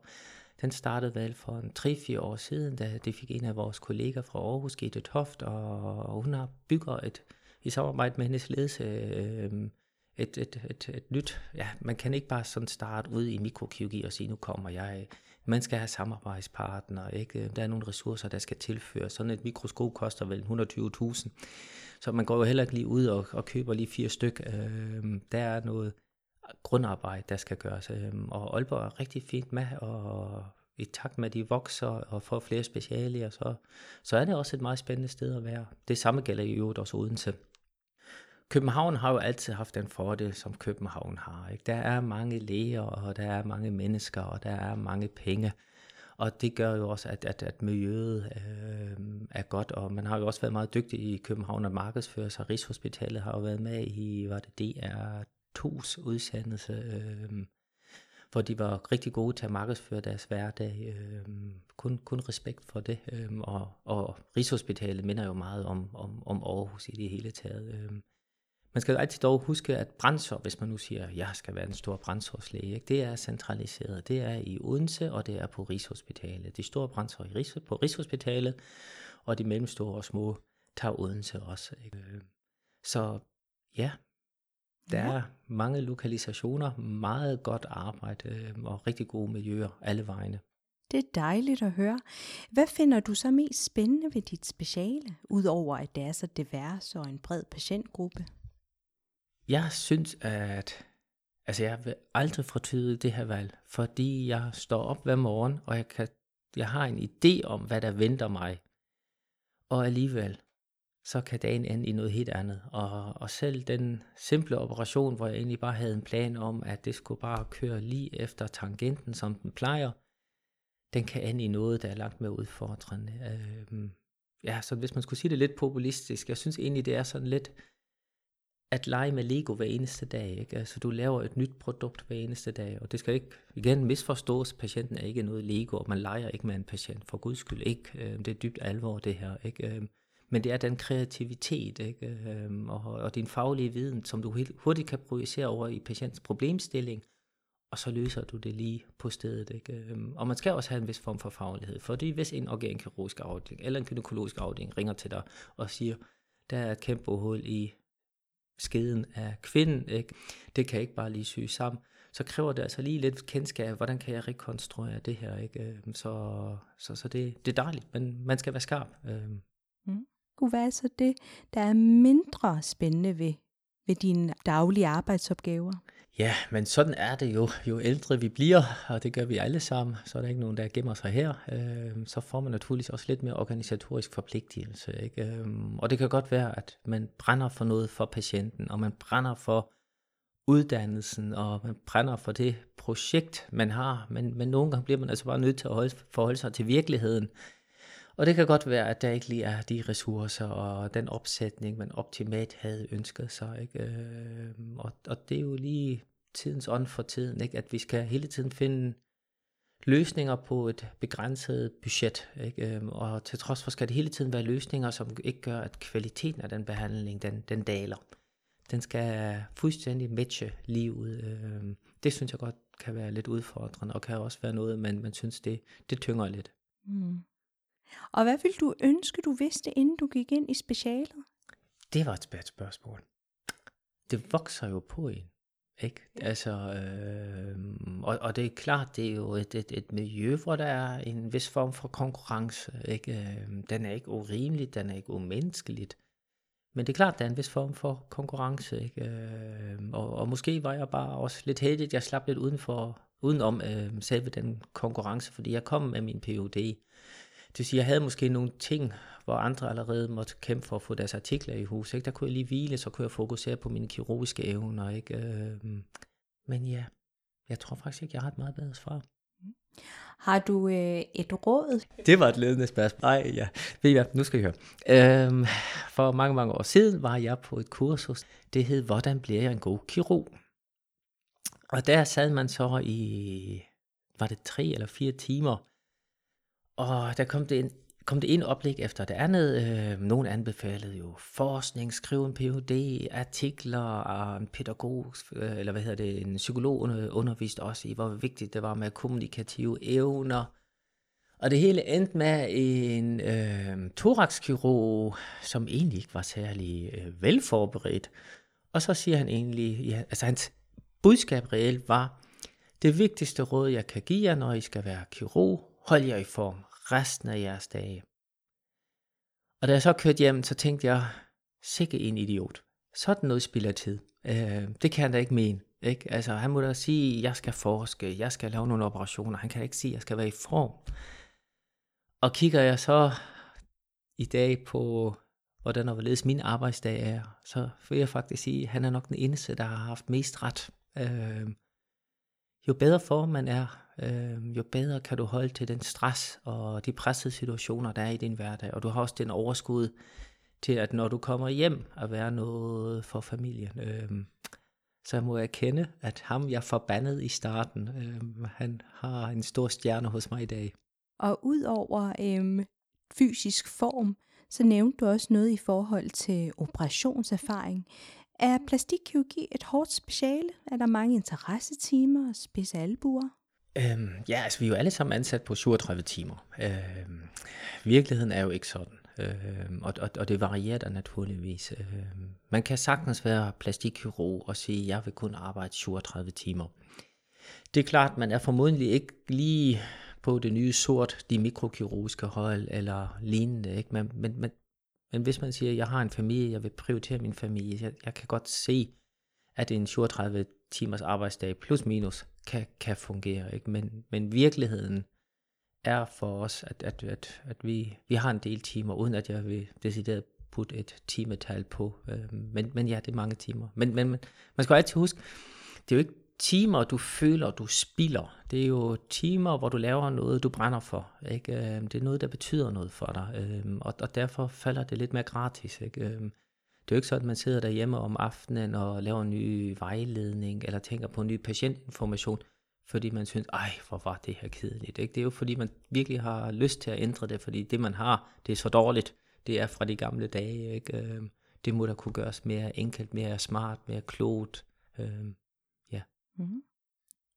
Den startede vel for en 3-4 år siden, da det fik en af vores kolleger fra Aarhus, Gitte Toft, og hun har bygget et, i samarbejde med hendes ledelse øh, et, et, et, et nyt, ja, man kan ikke bare sådan starte ud i mikrokirurgi og sige, nu kommer jeg. Man skal have samarbejdspartnere, ikke? Der er nogle ressourcer, der skal tilføres. Sådan et mikroskop koster vel 120.000. Så man går jo heller ikke lige ud og, og køber lige fire styk. Øh, der er noget grundarbejde, der skal gøres. Øh, og Aalborg er rigtig fint med, og i takt med, at de vokser og får flere specialer, så, så er det også et meget spændende sted at være. Det samme gælder i øvrigt også Odense. København har jo altid haft den fordel, som København har. Ikke? Der er mange læger, og der er mange mennesker, og der er mange penge. Og det gør jo også, at, at, at miljøet øh, er godt, og man har jo også været meget dygtig i København at markedsføre sig. Rigshospitalet har jo været med i, var det DR2's udsendelse, øh, hvor de var rigtig gode til at markedsføre deres hverdag. Øh, kun, kun respekt for det. Øh, og, og Rigshospitalet minder jo meget om, om, om Aarhus i det hele taget. Øh, man skal altid dog huske, at brændsår, hvis man nu siger, at jeg skal være en stor brændsårslæge, ikke? det er centraliseret. Det er i Odense, og det er på Rigshospitalet. De store brændsår i Rigs, på Rigshospitalet, og de mellemstore og små tager Odense også. Ikke? Så ja. Der ja. er mange lokalisationer, meget godt arbejde øh, og rigtig gode miljøer alle vegne. Det er dejligt at høre. Hvad finder du så mest spændende ved dit speciale, udover at det er så divers og en bred patientgruppe? Jeg synes, at altså jeg vil aldrig fortyde det her valg, fordi jeg står op hver morgen, og jeg, kan, jeg har en idé om, hvad der venter mig. Og alligevel, så kan dagen ende i noget helt andet. Og, og selv den simple operation, hvor jeg egentlig bare havde en plan om, at det skulle bare køre lige efter tangenten, som den plejer, den kan ende i noget, der er langt mere udfordrende. Øh, ja, så hvis man skulle sige det lidt populistisk, jeg synes egentlig, det er sådan lidt at lege med Lego hver eneste dag. Ikke? Altså, du laver et nyt produkt hver eneste dag, og det skal ikke igen misforstås. Patienten er ikke noget Lego, og man leger ikke med en patient, for guds skyld ikke. Øhm, det er dybt alvor, det her. Ikke? Øhm, men det er den kreativitet ikke? Øhm, og, og din faglige viden, som du helt hurtigt kan projicere over i patientens problemstilling, og så løser du det lige på stedet. Ikke? Og man skal også have en vis form for faglighed, fordi hvis en organkirurgisk afdeling eller en gynækologisk afdeling ringer til dig og siger, der er et kæmpe hul i skeden af kvinden, ikke? det kan ikke bare lige syge sammen, så kræver det altså lige lidt kendskab, hvordan kan jeg rekonstruere det her. Ikke? Øhm, så, så, så det, det er dejligt, men man skal være skarp. Øhm. Mm. Hvad er så det, der er mindre spændende ved, ved dine daglige arbejdsopgaver? Ja, men sådan er det jo. Jo ældre vi bliver, og det gør vi alle sammen, så er der ikke nogen, der gemmer sig her, øh, så får man naturligvis også lidt mere organisatorisk forpligtelse. Ikke? Øh, og det kan godt være, at man brænder for noget for patienten, og man brænder for uddannelsen, og man brænder for det projekt, man har, men, men nogle gange bliver man altså bare nødt til at holde, forholde sig til virkeligheden. Og det kan godt være, at der ikke lige er de ressourcer og den opsætning, man optimalt havde ønsket sig. Ikke? Øh, og, og det er jo lige tidens ånd for tiden, ikke? at vi skal hele tiden finde løsninger på et begrænset budget. Ikke? Øhm, og til trods for skal det hele tiden være løsninger, som ikke gør, at kvaliteten af den behandling, den, den daler. Den skal fuldstændig matche livet. Øhm, det synes jeg godt kan være lidt udfordrende, og kan også være noget, man, man synes, det, det tynger lidt. Mm. Og hvad ville du ønske, du vidste, inden du gik ind i specialet? Det var et spørgsmål. Det vokser jo på en. Ikke? Altså, øh, og, og det er klart, det er jo et, et, et miljø, hvor der er en vis form for konkurrence. Ikke? Øhm, den er ikke urimelig, den er ikke umenneskeligt. Men det er klart, der er en vis form for konkurrence. Ikke? Øhm, og, og måske var jeg bare også lidt heldig, at jeg slap lidt udenfor, udenom øh, selve den konkurrence, fordi jeg kom med min PhD. Det vil sige, jeg havde måske nogle ting, hvor andre allerede måtte kæmpe for at få deres artikler i hus. Ikke? Der kunne jeg lige hvile, så kunne jeg fokusere på mine kirurgiske evner. Ikke? Øhm, men ja, jeg tror faktisk ikke, jeg har et meget bedre svar. Har du øh, et råd? Det var et ledende spørgsmål. Nej, ja. Ved I hvad, nu skal I høre. Øhm, for mange, mange år siden var jeg på et kursus. Det hed, hvordan bliver jeg en god kirurg? Og der sad man så i, var det tre eller fire timer, og der kom det en kom det en oplæg efter det andet. Øh, nogen anbefalede jo forskning, skrive en Ph.D., artikler, og en pædagog, øh, eller hvad hedder det, en psykolog underviste også i, hvor vigtigt det var med kommunikative evner. Og det hele endte med en øh, thoraxkirurg, som egentlig ikke var særlig øh, velforberedt. Og så siger han egentlig, ja, altså hans budskab reelt var, det vigtigste råd, jeg kan give jer, når I skal være kirurg, hold jer i form resten af jeres dage. Og da jeg så kørte hjem, så tænkte jeg, sikke en idiot. Sådan noget spiller tid. Øh, det kan han da ikke mene. Ikke? Altså, han må da sige, jeg skal forske, jeg skal lave nogle operationer. Han kan da ikke sige, jeg skal være i form. Og kigger jeg så i dag på, hvordan og hvorledes min arbejdsdag er, så vil jeg faktisk sige, at han er nok den eneste, der har haft mest ret. Øh, jo bedre form man er, øh, jo bedre kan du holde til den stress og de pressede situationer, der er i din hverdag. Og du har også den overskud til, at når du kommer hjem, at være noget for familien. Øh, så må jeg kende, at ham jeg forbandede i starten, øh, han har en stor stjerne hos mig i dag. Og udover øh, fysisk form, så nævnte du også noget i forhold til operationserfaring. Er plastikkirurgi et hårdt speciale? Er der mange interessetimer og spidse albuer? Øhm, ja, altså vi er jo alle sammen ansat på 37 timer. Øhm, virkeligheden er jo ikke sådan. øhm, og, og, og det varierer der naturligvis. Øhm, man kan sagtens være plastikkirurg og sige, jeg vil kun arbejde 37 timer. Det er klart, man er formodentlig ikke lige på det nye sort, de mikrokirurgiske hold eller lignende. Ikke? Men, men, men, men hvis man siger, jeg har en familie, jeg vil prioritere min familie, jeg, jeg kan godt se, at en 37 timers arbejdsdag plus minus kan, kan fungere. Ikke? Men, men virkeligheden er for os, at, at, at, at vi, vi har en del timer, uden at jeg vil decideret putte et timetal på. Øh, men, men ja, det er mange timer. Men, men man skal altid huske, det er jo ikke timer, du føler, du spilder. Det er jo timer, hvor du laver noget, du brænder for. Ikke? Øh, det er noget, der betyder noget for dig. Øh, og, og derfor falder det lidt mere gratis. Ikke? Øh, det er jo ikke sådan, at man sidder derhjemme om aftenen og laver en ny vejledning, eller tænker på en ny patientinformation, fordi man synes, ej, hvor var det her kedeligt. Ikke? Det er jo fordi, man virkelig har lyst til at ændre det, fordi det, man har, det er så dårligt. Det er fra de gamle dage. Ikke? Øhm, det må da kunne gøres mere enkelt, mere smart, mere klogt. Mm.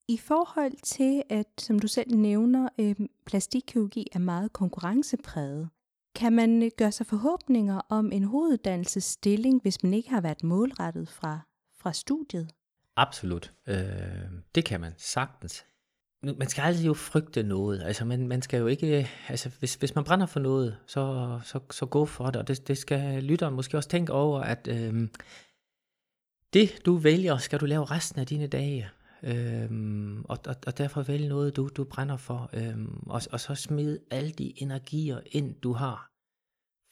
I forhold til, at som du selv nævner, øh, plastikkirurgi er meget konkurrencepræget, kan man øh, gøre sig forhåbninger om en hoveduddannelsesstilling, hvis man ikke har været målrettet fra, fra studiet? Absolut. Øh, det kan man sagtens. Man skal aldrig jo frygte noget. Altså, man, man skal jo ikke... Øh, altså, hvis, hvis man brænder for noget, så, så, så gå for det. Og det, det skal lytteren måske også tænke over, at... Øh, det du vælger, skal du lave resten af dine dage. Øhm, og, og, og derfor vælge noget, du, du brænder for. Øhm, og, og så smid alle de energier ind, du har.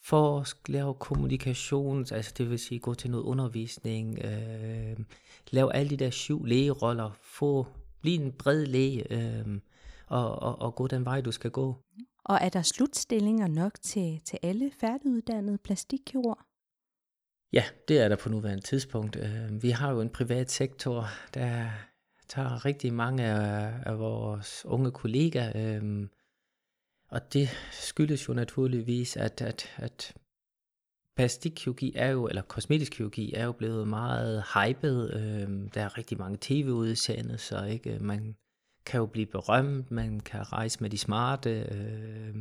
For at lave kommunikation, altså det vil sige gå til noget undervisning, øh, lave alle de der syv lægeroller, få, blive en bred læge, øh, og, og, og gå den vej, du skal gå. Og er der slutstillinger nok til, til alle færdiguddannede plastikkirurger? Ja, det er der på nuværende tidspunkt. Øh, vi har jo en privat sektor, der tager rigtig mange af, af vores unge kollegaer, øh, og det skyldes jo naturligvis, at, at, at plastikkirurgi er jo, eller kosmetisk kirurgi er jo blevet meget hypet. Øh, der er rigtig mange tv-udsendelser, ikke? Man kan jo blive berømt, man kan rejse med de smarte. Øh,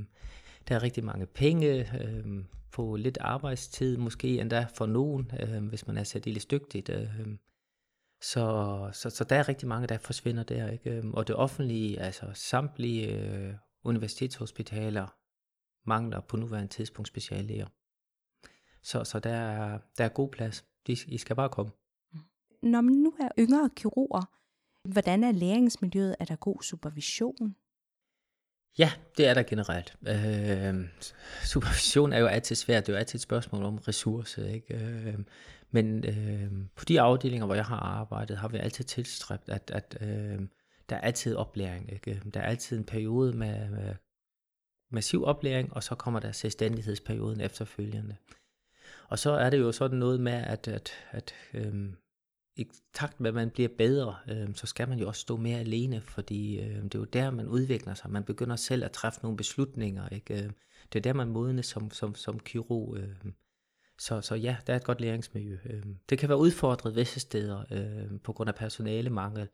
der er rigtig mange penge øh, på lidt arbejdstid, måske endda for nogen, øh, hvis man er særdeles dygtigt. Øh. Så, så, så der er rigtig mange, der forsvinder der. Ikke? Og det offentlige, altså samtlige øh, universitetshospitaler, mangler på nuværende tidspunkt speciallæger. Så, så der, er, der er god plads. De, I skal bare komme. Når man nu er yngre kirurger, hvordan er læringsmiljøet? Er der god supervision? Ja, det er der generelt. Øh, supervision er jo altid svært. Det er jo altid et spørgsmål om ressourcer. Ikke? Øh, men øh, på de afdelinger, hvor jeg har arbejdet, har vi altid tilstræbt, at, at øh, der er altid oplæring. Ikke? Der er altid en periode med, med massiv oplæring, og så kommer der selvstændighedsperioden efterfølgende. Og så er det jo sådan noget med, at, at, at øh, i takt med, at man bliver bedre, øh, så skal man jo også stå mere alene, fordi øh, det er jo der, man udvikler sig. Man begynder selv at træffe nogle beslutninger. Ikke? Øh, det er der, man modnes som, som, som kirurg. Øh. Så, så ja, der er et godt læringsmiljø. Øh. Det kan være udfordret visse steder øh, på grund af personalemangel.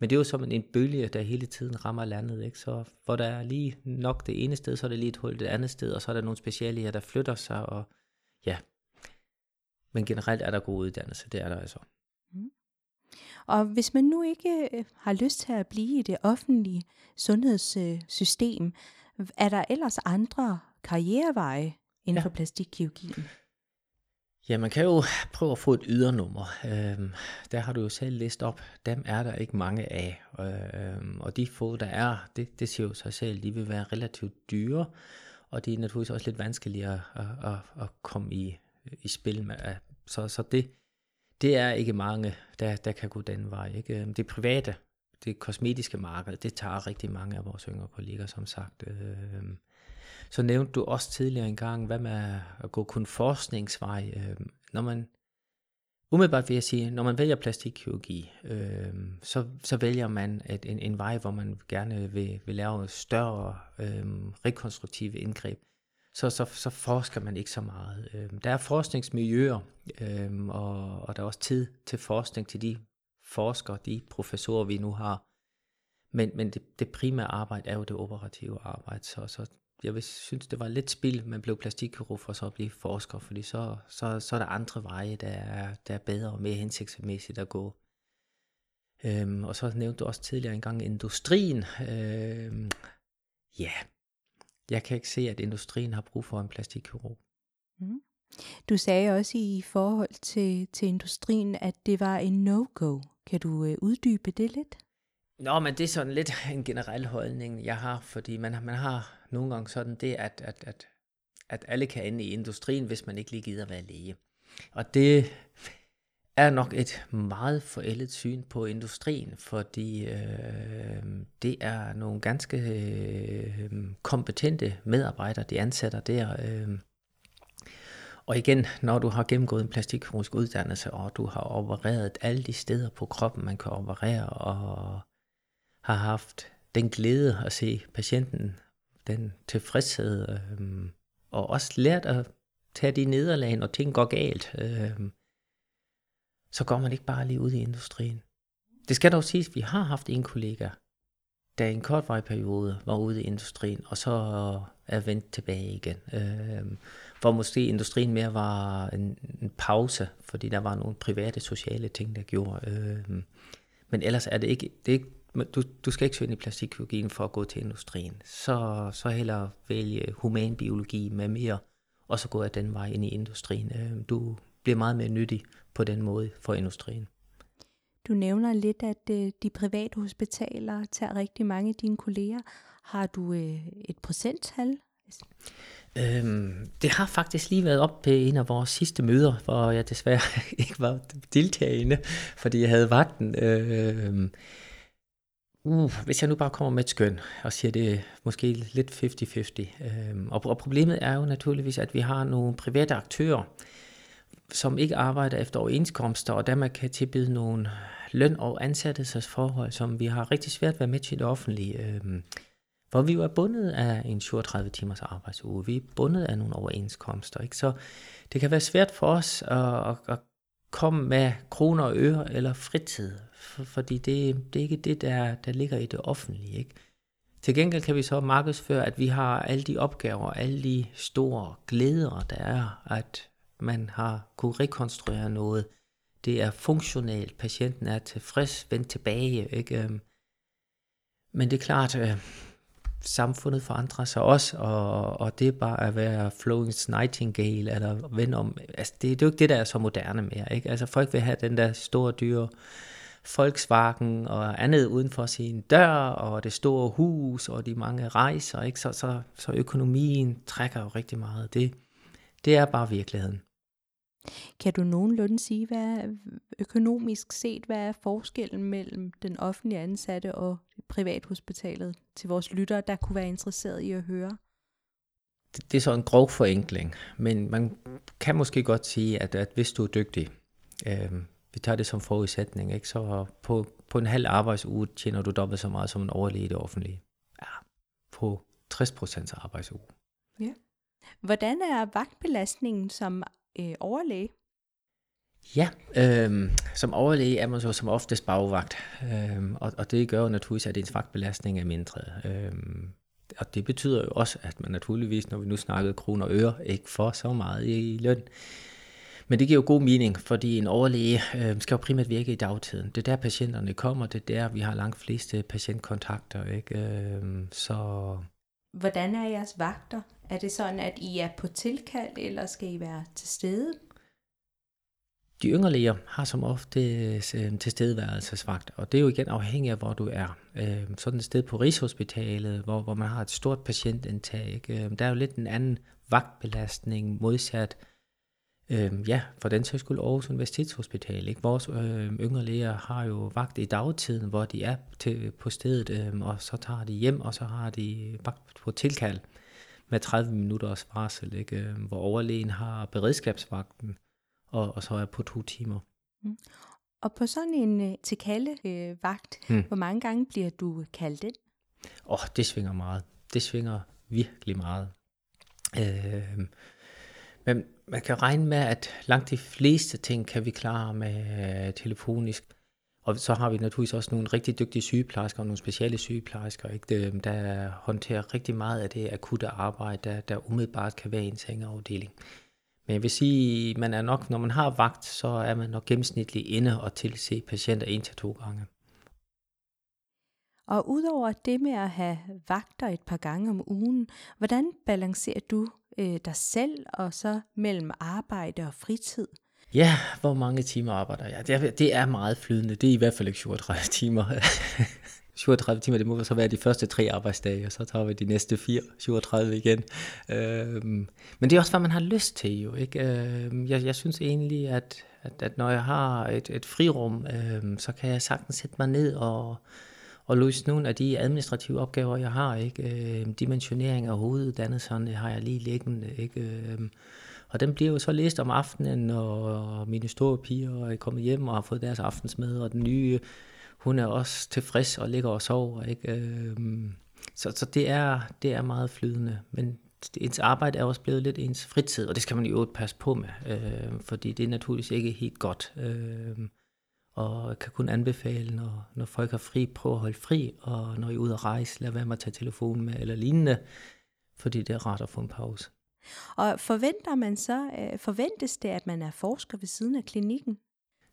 Men det er jo som en bølge, der hele tiden rammer landet. Ikke? Så hvor der er lige nok det ene sted, så er det lige et hul det andet sted, og så er der nogle specialer, der flytter sig. Og ja, men generelt er der god uddannelse, det er der altså. Og hvis man nu ikke øh, har lyst til at blive i det offentlige sundhedssystem, er der ellers andre karriereveje inden ja. for plastikkirurgien? Ja, man kan jo prøve at få et ydernummer. Øhm, der har du jo selv læst op. Dem er der ikke mange af. Øhm, og de få, der er, det, det siger jo sig selv, de vil være relativt dyre. Og det er naturligvis også lidt vanskeligere at, at, at komme i, i spil med. Så, så det, det er ikke mange, der, der kan gå den vej. Ikke? Øhm, det private, det kosmetiske marked, det tager rigtig mange af vores yngre kolleger, som sagt. Øhm, så nævnte du også tidligere engang, hvad med at gå kun forskningsvej. Øh, når man, umiddelbart vil jeg sige, når man vælger plastikkirurgi, øh, så, så vælger man et, en, en vej, hvor man gerne vil, vil lave større øh, rekonstruktive indgreb så, så, så forsker man ikke så meget. Øh, der er forskningsmiljøer, øh, og, og der er også tid til forskning til de forskere, de professorer, vi nu har. Men, men det, det primære arbejde er jo det operative arbejde, så, så jeg vil synes, det var lidt spild, man blev plastikkirurg for så at blive forsker, fordi så, så, så er der andre veje, der er, der er bedre og mere hensigtsmæssigt at gå. Øhm, og så nævnte du også tidligere engang industrien. Øhm, ja, jeg kan ikke se, at industrien har brug for en plastikkirurg. Mm. Du sagde også i forhold til, til industrien, at det var en no-go. Kan du øh, uddybe det lidt? Nå, men det er sådan lidt en generel holdning, jeg har, fordi man, man har nogle gange sådan det, at, at, at, at alle kan ende i industrien, hvis man ikke lige gider være læge. Og det er nok et meget forældet syn på industrien, fordi øh, det er nogle ganske øh, kompetente medarbejdere, de ansætter der. Øh. Og igen, når du har gennemgået en plastikkirurgisk uddannelse, og du har opereret alle de steder på kroppen, man kan operere, og har haft den glæde at se patienten, den tilfredshed, øh, og også lært at tage de nederlag, når ting går galt. Øh, så går man ikke bare lige ud i industrien. Det skal dog siges, at vi har haft en kollega, der i en kortvarig periode var ude i industrien, og så er vendt tilbage igen. Øh, hvor måske industrien mere var en, en pause, fordi der var nogle private sociale ting, der gjorde. Øh, men ellers er det ikke, det er ikke du, du skal ikke søge ind i plastikkirurgien for at gå til industrien. Så, så hellere vælge humanbiologi med mere, og så gå af den vej ind i industrien. Øh, du bliver meget mere nyttig på den måde for industrien. Du nævner lidt, at øh, de private hospitaler tager rigtig mange af dine kolleger. Har du øh, et procenttal? Øhm, det har faktisk lige været op på en af vores sidste møder, hvor jeg desværre ikke var deltagerinde, fordi jeg havde vagten. Øh, uh, hvis jeg nu bare kommer med et skøn og siger det måske lidt 50-50. Øhm, og, og problemet er jo naturligvis, at vi har nogle private aktører, som ikke arbejder efter overenskomster, og dermed kan tilbyde nogle løn- og ansættelsesforhold, som vi har rigtig svært ved med til det offentlige. Øhm, hvor vi jo er bundet af en 37 timers arbejdsuge. Vi er bundet af nogle overenskomster. Ikke? Så det kan være svært for os at, at komme med kroner og øre eller fritid, for, fordi det, det er ikke det, der, der ligger i det offentlige. Ikke? Til gengæld kan vi så markedsføre, at vi har alle de opgaver, alle de store glæder, der er, at man har kunne rekonstruere noget. Det er funktionelt, patienten er tilfreds, vendt tilbage. Ikke? Øhm, men det er klart, at samfundet forandrer sig også, og, og det er bare at være Florence Nightingale, eller vende om, altså det, det er jo ikke det, der er så moderne mere. Ikke? Altså folk vil have den der store dyre Volkswagen og andet uden for sin dør, og det store hus, og de mange rejser, ikke? Så, så, så økonomien trækker jo rigtig meget. Det, det er bare virkeligheden. Kan du nogenlunde sige, hvad økonomisk set, hvad er forskellen mellem den offentlige ansatte og privathospitalet til vores lyttere, der kunne være interesseret i at høre? Det, det er så en grov forenkling, men man kan måske godt sige, at, at hvis du er dygtig, øh, vi tager det som forudsætning, ikke? så på, på en halv arbejdsuge tjener du dobbelt så meget som en overlæge i det offentlige. Ja, på 60% arbejdsuge. Ja. Hvordan er vagtbelastningen som øh, overlæge? Ja, øh, som overlæge er man så som oftest bagvagt, øh, og, og det gør jo naturligvis, at ens vagtbelastning er mindre. Øh, og det betyder jo også, at man naturligvis, når vi nu snakkede kroner og øre, ikke får så meget i løn. Men det giver jo god mening, fordi en overlæge øh, skal jo primært virke i dagtiden. Det er der patienterne kommer, det er der vi har langt fleste patientkontakter. Ikke? Øh, så... Hvordan er jeres vagter? Er det sådan, at I er på tilkald, eller skal I være til stede? De yngre læger har som ofte øh, tilstedeværelsesvagt, og det er jo igen afhængigt af, hvor du er. Øh, sådan et sted på Rigshospitalet, hvor, hvor man har et stort patientindtag, øh, der er jo lidt en anden vagtbelastning modsat Øh, ja, for den sags skyld Aarhus Universitetshospital. Ikke? Vores øh, yngre læger har jo vagt i dagtiden, hvor de er til, på stedet, øh, og så tager de hjem, og så har de vagt på tilkald med 30 minutters varsel, ikke? Øh, hvor overlægen har beredskabsvagten, og, og så er på to timer. Mm. Og på sådan en uh, tilkalde uh, vagt, mm. hvor mange gange bliver du kaldt ind? Åh, oh, det svinger meget. Det svinger virkelig meget. Øh, men man kan regne med, at langt de fleste ting kan vi klare med øh, telefonisk. og så har vi naturligvis også nogle rigtig dygtige sygeplejersker og nogle speciale sygeplejersker, ikke? Øhm, der håndterer rigtig meget af det akutte arbejde, der, der umiddelbart kan være i en sengeafdeling. Men jeg vil sige, man er nok, når man har vagt, så er man nok gennemsnitligt inde og tilse patienter en til to gange. Og udover det med at have vagter et par gange om ugen, hvordan balancerer du øh, dig selv og så mellem arbejde og fritid? Ja, hvor mange timer arbejder jeg? Det er, det er meget flydende. Det er i hvert fald ikke 37 timer. 37 timer, det må så være de første tre arbejdsdage, og så tager vi de næste fire, 37 igen. Øhm, men det er også, hvad man har lyst til jo. Ikke? Øhm, jeg, jeg synes egentlig, at, at, at når jeg har et, et frirum, øhm, så kan jeg sagtens sætte mig ned og, og løse nogle af de administrative opgaver, jeg har. Ikke? Øhm, dimensionering af hoveduddannelserne har jeg lige liggende. Ikke? Øh, og den bliver jo så læst om aftenen, når mine store piger er kommet hjem og har fået deres aftensmad, og den nye, hun er også tilfreds og ligger og sover. Ikke? Øh, så, så det, er, det er meget flydende, men ens arbejde er også blevet lidt ens fritid, og det skal man jo passe på med, øh, fordi det er naturligvis ikke helt godt. Øh, og kan kun anbefale, når, når folk har fri, prøv at holde fri, og når I er ude at rejse, lad være med at tage telefonen med eller lignende, fordi det er rart at få en pause. Og forventer man så, øh, forventes det, at man er forsker ved siden af klinikken?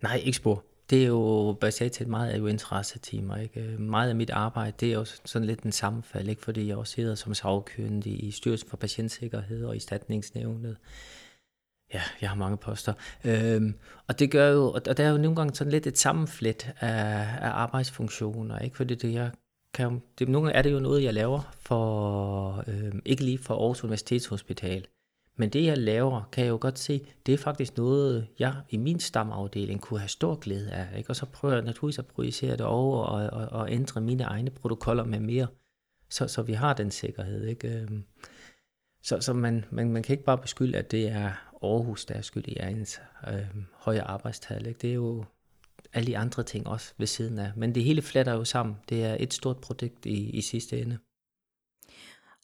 Nej, ikke spor. Det er jo baseret til meget af jo interessetimer. Ikke? Meget af mit arbejde, det er jo sådan lidt en sammenfald, ikke? fordi jeg også sidder som sagkyndig i Styrelsen for Patientsikkerhed og i Statningsnævnet. Ja, jeg har mange poster. Øhm, og det gør jo, og der er jo nogle gange sådan lidt et sammenflet af, af arbejdsfunktioner, ikke? Fordi det, jeg kan, det, nogle er det jo noget, jeg laver for, øhm, ikke lige for Aarhus Universitetshospital, men det jeg laver, kan jeg jo godt se, det er faktisk noget, jeg i min stamafdeling kunne have stor glæde af. Ikke? Og så prøver jeg naturligvis at projicere det over og, og, og ændre mine egne protokoller med mere, så, så vi har den sikkerhed. Ikke? Øhm, så, så man, man, man kan ikke bare beskylde, at det er Aarhus, der er skyld i ens øh, høje arbejdstal. Ikke? Det er jo alle de andre ting også ved siden af. Men det hele fletter jo sammen. Det er et stort produkt i, i sidste ende.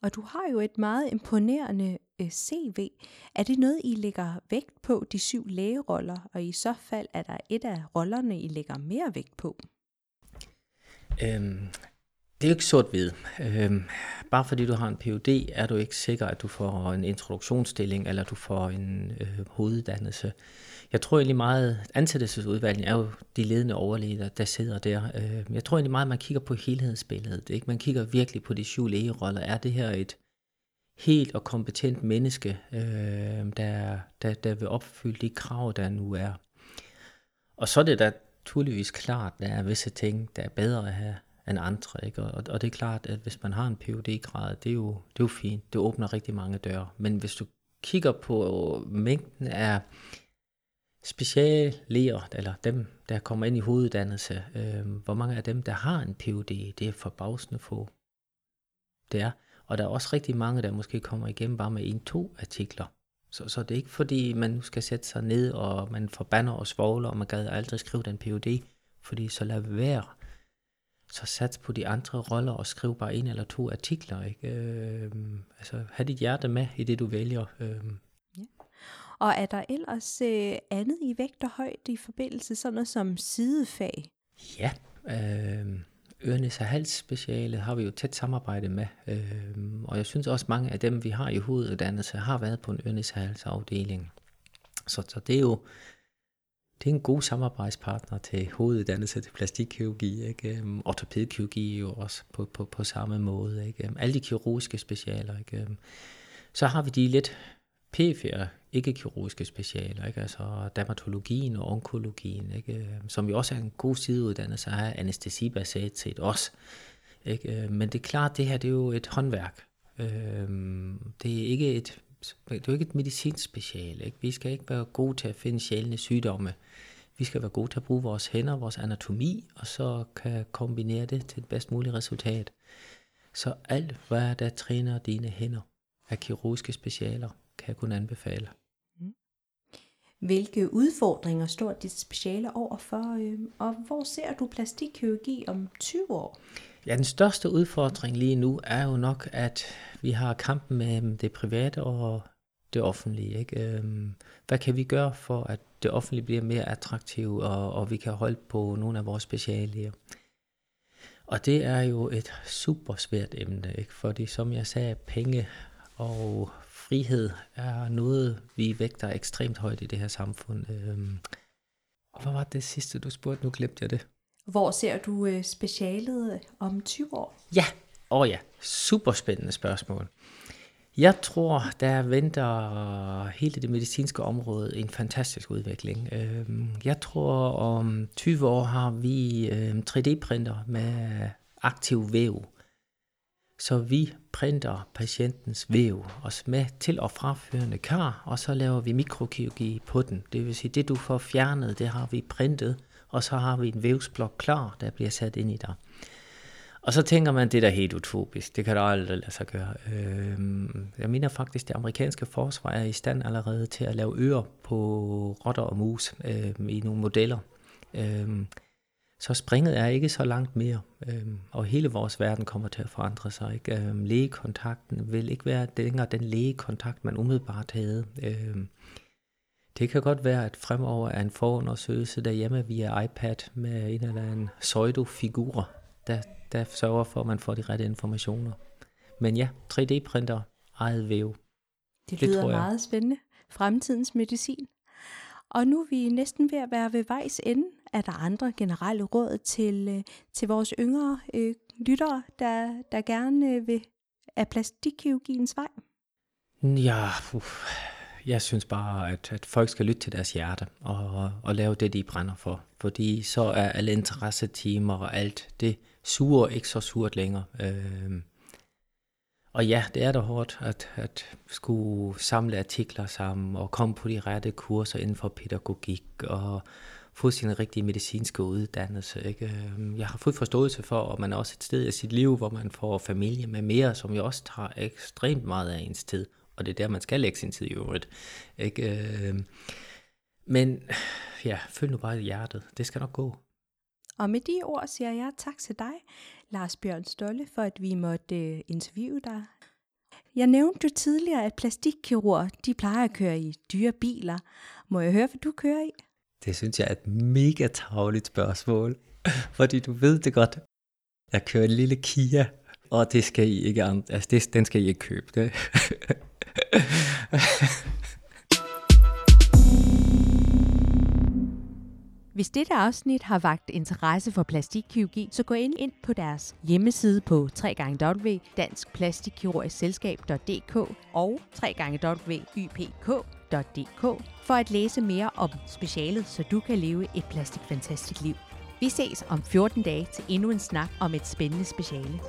Og du har jo et meget imponerende øh, CV. Er det noget, I lægger vægt på, de syv lægeroller? Og i så fald er der et af rollerne, I lægger mere vægt på? Øhm, det er jo ikke sort-hvid. Øhm, bare fordi du har en PhD, er du ikke sikker, at du får en introduktionsstilling, eller du får en øh, hoveduddannelse. Jeg tror egentlig meget, ansættelsesudvalget er jo de ledende overlæger, der sidder der. Øh, jeg tror egentlig meget, at man kigger på helhedsbilledet. Ikke? Man kigger virkelig på de syv lægeroller. Er det her et helt og kompetent menneske, øh, der, der, der vil opfylde de krav, der nu er? Og så er det da naturligvis klart, at der er visse ting, der er bedre at have end andre. Ikke? Og, og det er klart, at hvis man har en phd grad det er, jo, det er jo fint. Det åbner rigtig mange døre. Men hvis du kigger på mængden af speciallæger, eller dem, der kommer ind i hoveduddannelse, øh, hvor mange af dem, der har en PhD, det er forbavsende få. Det er. Og der er også rigtig mange, der måske kommer igennem bare med en-to artikler. Så, så det er ikke fordi, man nu skal sætte sig ned, og man forbander og svogler, og man gad aldrig skrive den PhD, fordi så lad være. Så sats på de andre roller og skriv bare en eller to artikler. Ikke? Øh, altså, have dit hjerte med i det, du vælger. Øh, og er der ellers øh, andet i vægt og højde i forbindelse sådan noget som sidefag? Ja, øh, Ørenes og hals speciale har vi jo tæt samarbejde med, øh, og jeg synes også mange af dem, vi har i hoveduddannelse, har været på en Ørenes og hals afdeling. Så, så det er jo det er en god samarbejdspartner til hoveduddannelse til plastikkirurgi, ikke? Øhm, ortopædkirurgi jo også på, på, på samme måde, ikke? Øhm, alle de kirurgiske specialer, ikke? Øhm, så har vi de lidt perifere ikke-kirurgiske specialer, ikke? altså dermatologien og onkologien, ikke? som jo også er en god sideuddannelse af anestesibaseret set også. Ikke? Men det er klart, det her det er jo et håndværk. Det er ikke et, det er jo ikke et medicinsk special. Ikke? Vi skal ikke være gode til at finde sjældne sygdomme. Vi skal være gode til at bruge vores hænder, vores anatomi, og så kan kombinere det til det bedst mulige resultat. Så alt, hvad der træner dine hænder af kirurgiske specialer, kan jeg kun anbefale. Mm. Hvilke udfordringer står dit speciale over for, øhm, og hvor ser du plastikkirurgi om 20 år? Ja, den største udfordring lige nu er jo nok, at vi har kampen med det private og det offentlige. Ikke? Øhm, hvad kan vi gøre for, at det offentlige bliver mere attraktivt, og, og vi kan holde på nogle af vores specialer? Og det er jo et super svært emne, ikke? fordi som jeg sagde, penge og frihed er noget, vi vægter ekstremt højt i det her samfund. Øhm, og hvad var det sidste, du spurgte? Nu glemte jeg det. Hvor ser du øh, specialet øh, om 20 år? Ja, åh oh ja, super spændende spørgsmål. Jeg tror, der venter hele det medicinske område en fantastisk udvikling. Øhm, jeg tror, om 20 år har vi øhm, 3D-printer med aktiv væv. Så vi printer patientens væv og med til- og fraførende kar, og så laver vi mikrokirurgi på den. Det vil sige, det du får fjernet, det har vi printet, og så har vi en vævsblok klar, der bliver sat ind i dig. Og så tænker man, det er da helt utopisk. Det kan da aldrig lade sig gøre. Øh, jeg mener faktisk, det amerikanske forsvar er i stand allerede til at lave ører på rotter og mus øh, i nogle modeller. Øh, så springet er ikke så langt mere, øh, og hele vores verden kommer til at forandre sig. Ikke? Øh, lægekontakten vil ikke være længere den lægekontakt, man umiddelbart havde. Øh, det kan godt være, at fremover er en forundersøgelse derhjemme via iPad med en eller anden pseudo-figur, der, der sørger for, at man får de rette informationer. Men ja, 3D-printer, eget væv. Det, det lyder meget spændende. Fremtidens medicin. Og nu er vi næsten ved at være ved vejs ende. Er der andre generelle råd til, øh, til vores yngre øh, lyttere, der, der gerne øh, vil af plastikkirurgiens vej? Ja, uff jeg synes bare, at, at folk skal lytte til deres hjerte og, og lave det, de brænder for. Fordi så er alle interessetimer og alt, det suger ikke så surt længere. Øh, og ja, det er da hårdt at, at skulle samle artikler sammen og komme på de rette kurser inden for pædagogik og få sin rigtige medicinske uddannelse. Ikke? Øhm, jeg har fået forståelse for, at man er også et sted i sit liv, hvor man får familie med mere, som jo også tager ekstremt meget af ens tid. Og det er der, man skal lægge sin tid i øvrigt. Ikke? Øhm, men ja, følg nu bare i hjertet. Det skal nok gå. Og med de ord siger jeg tak til dig, Lars Bjørn Stolle, for at vi måtte øh, interviewe dig. Jeg nævnte jo tidligere, at plastikkirurger, de plejer at køre i dyre biler. Må jeg høre, hvad du kører i? Det synes jeg er et mega tavligt spørgsmål, fordi du ved det godt. Jeg kører en lille Kia, og det skal I ikke, altså det, den skal I ikke købe. Det. Hvis dette afsnit har vagt interesse for plastikkirurgi, så gå ind, ind på deres hjemmeside på www.danskplastikkirurgiselskab.dk og www.ypk.dk for at læse mere om specialet, så du kan leve et plastikfantastisk liv. Vi ses om 14 dage til endnu en snak om et spændende speciale.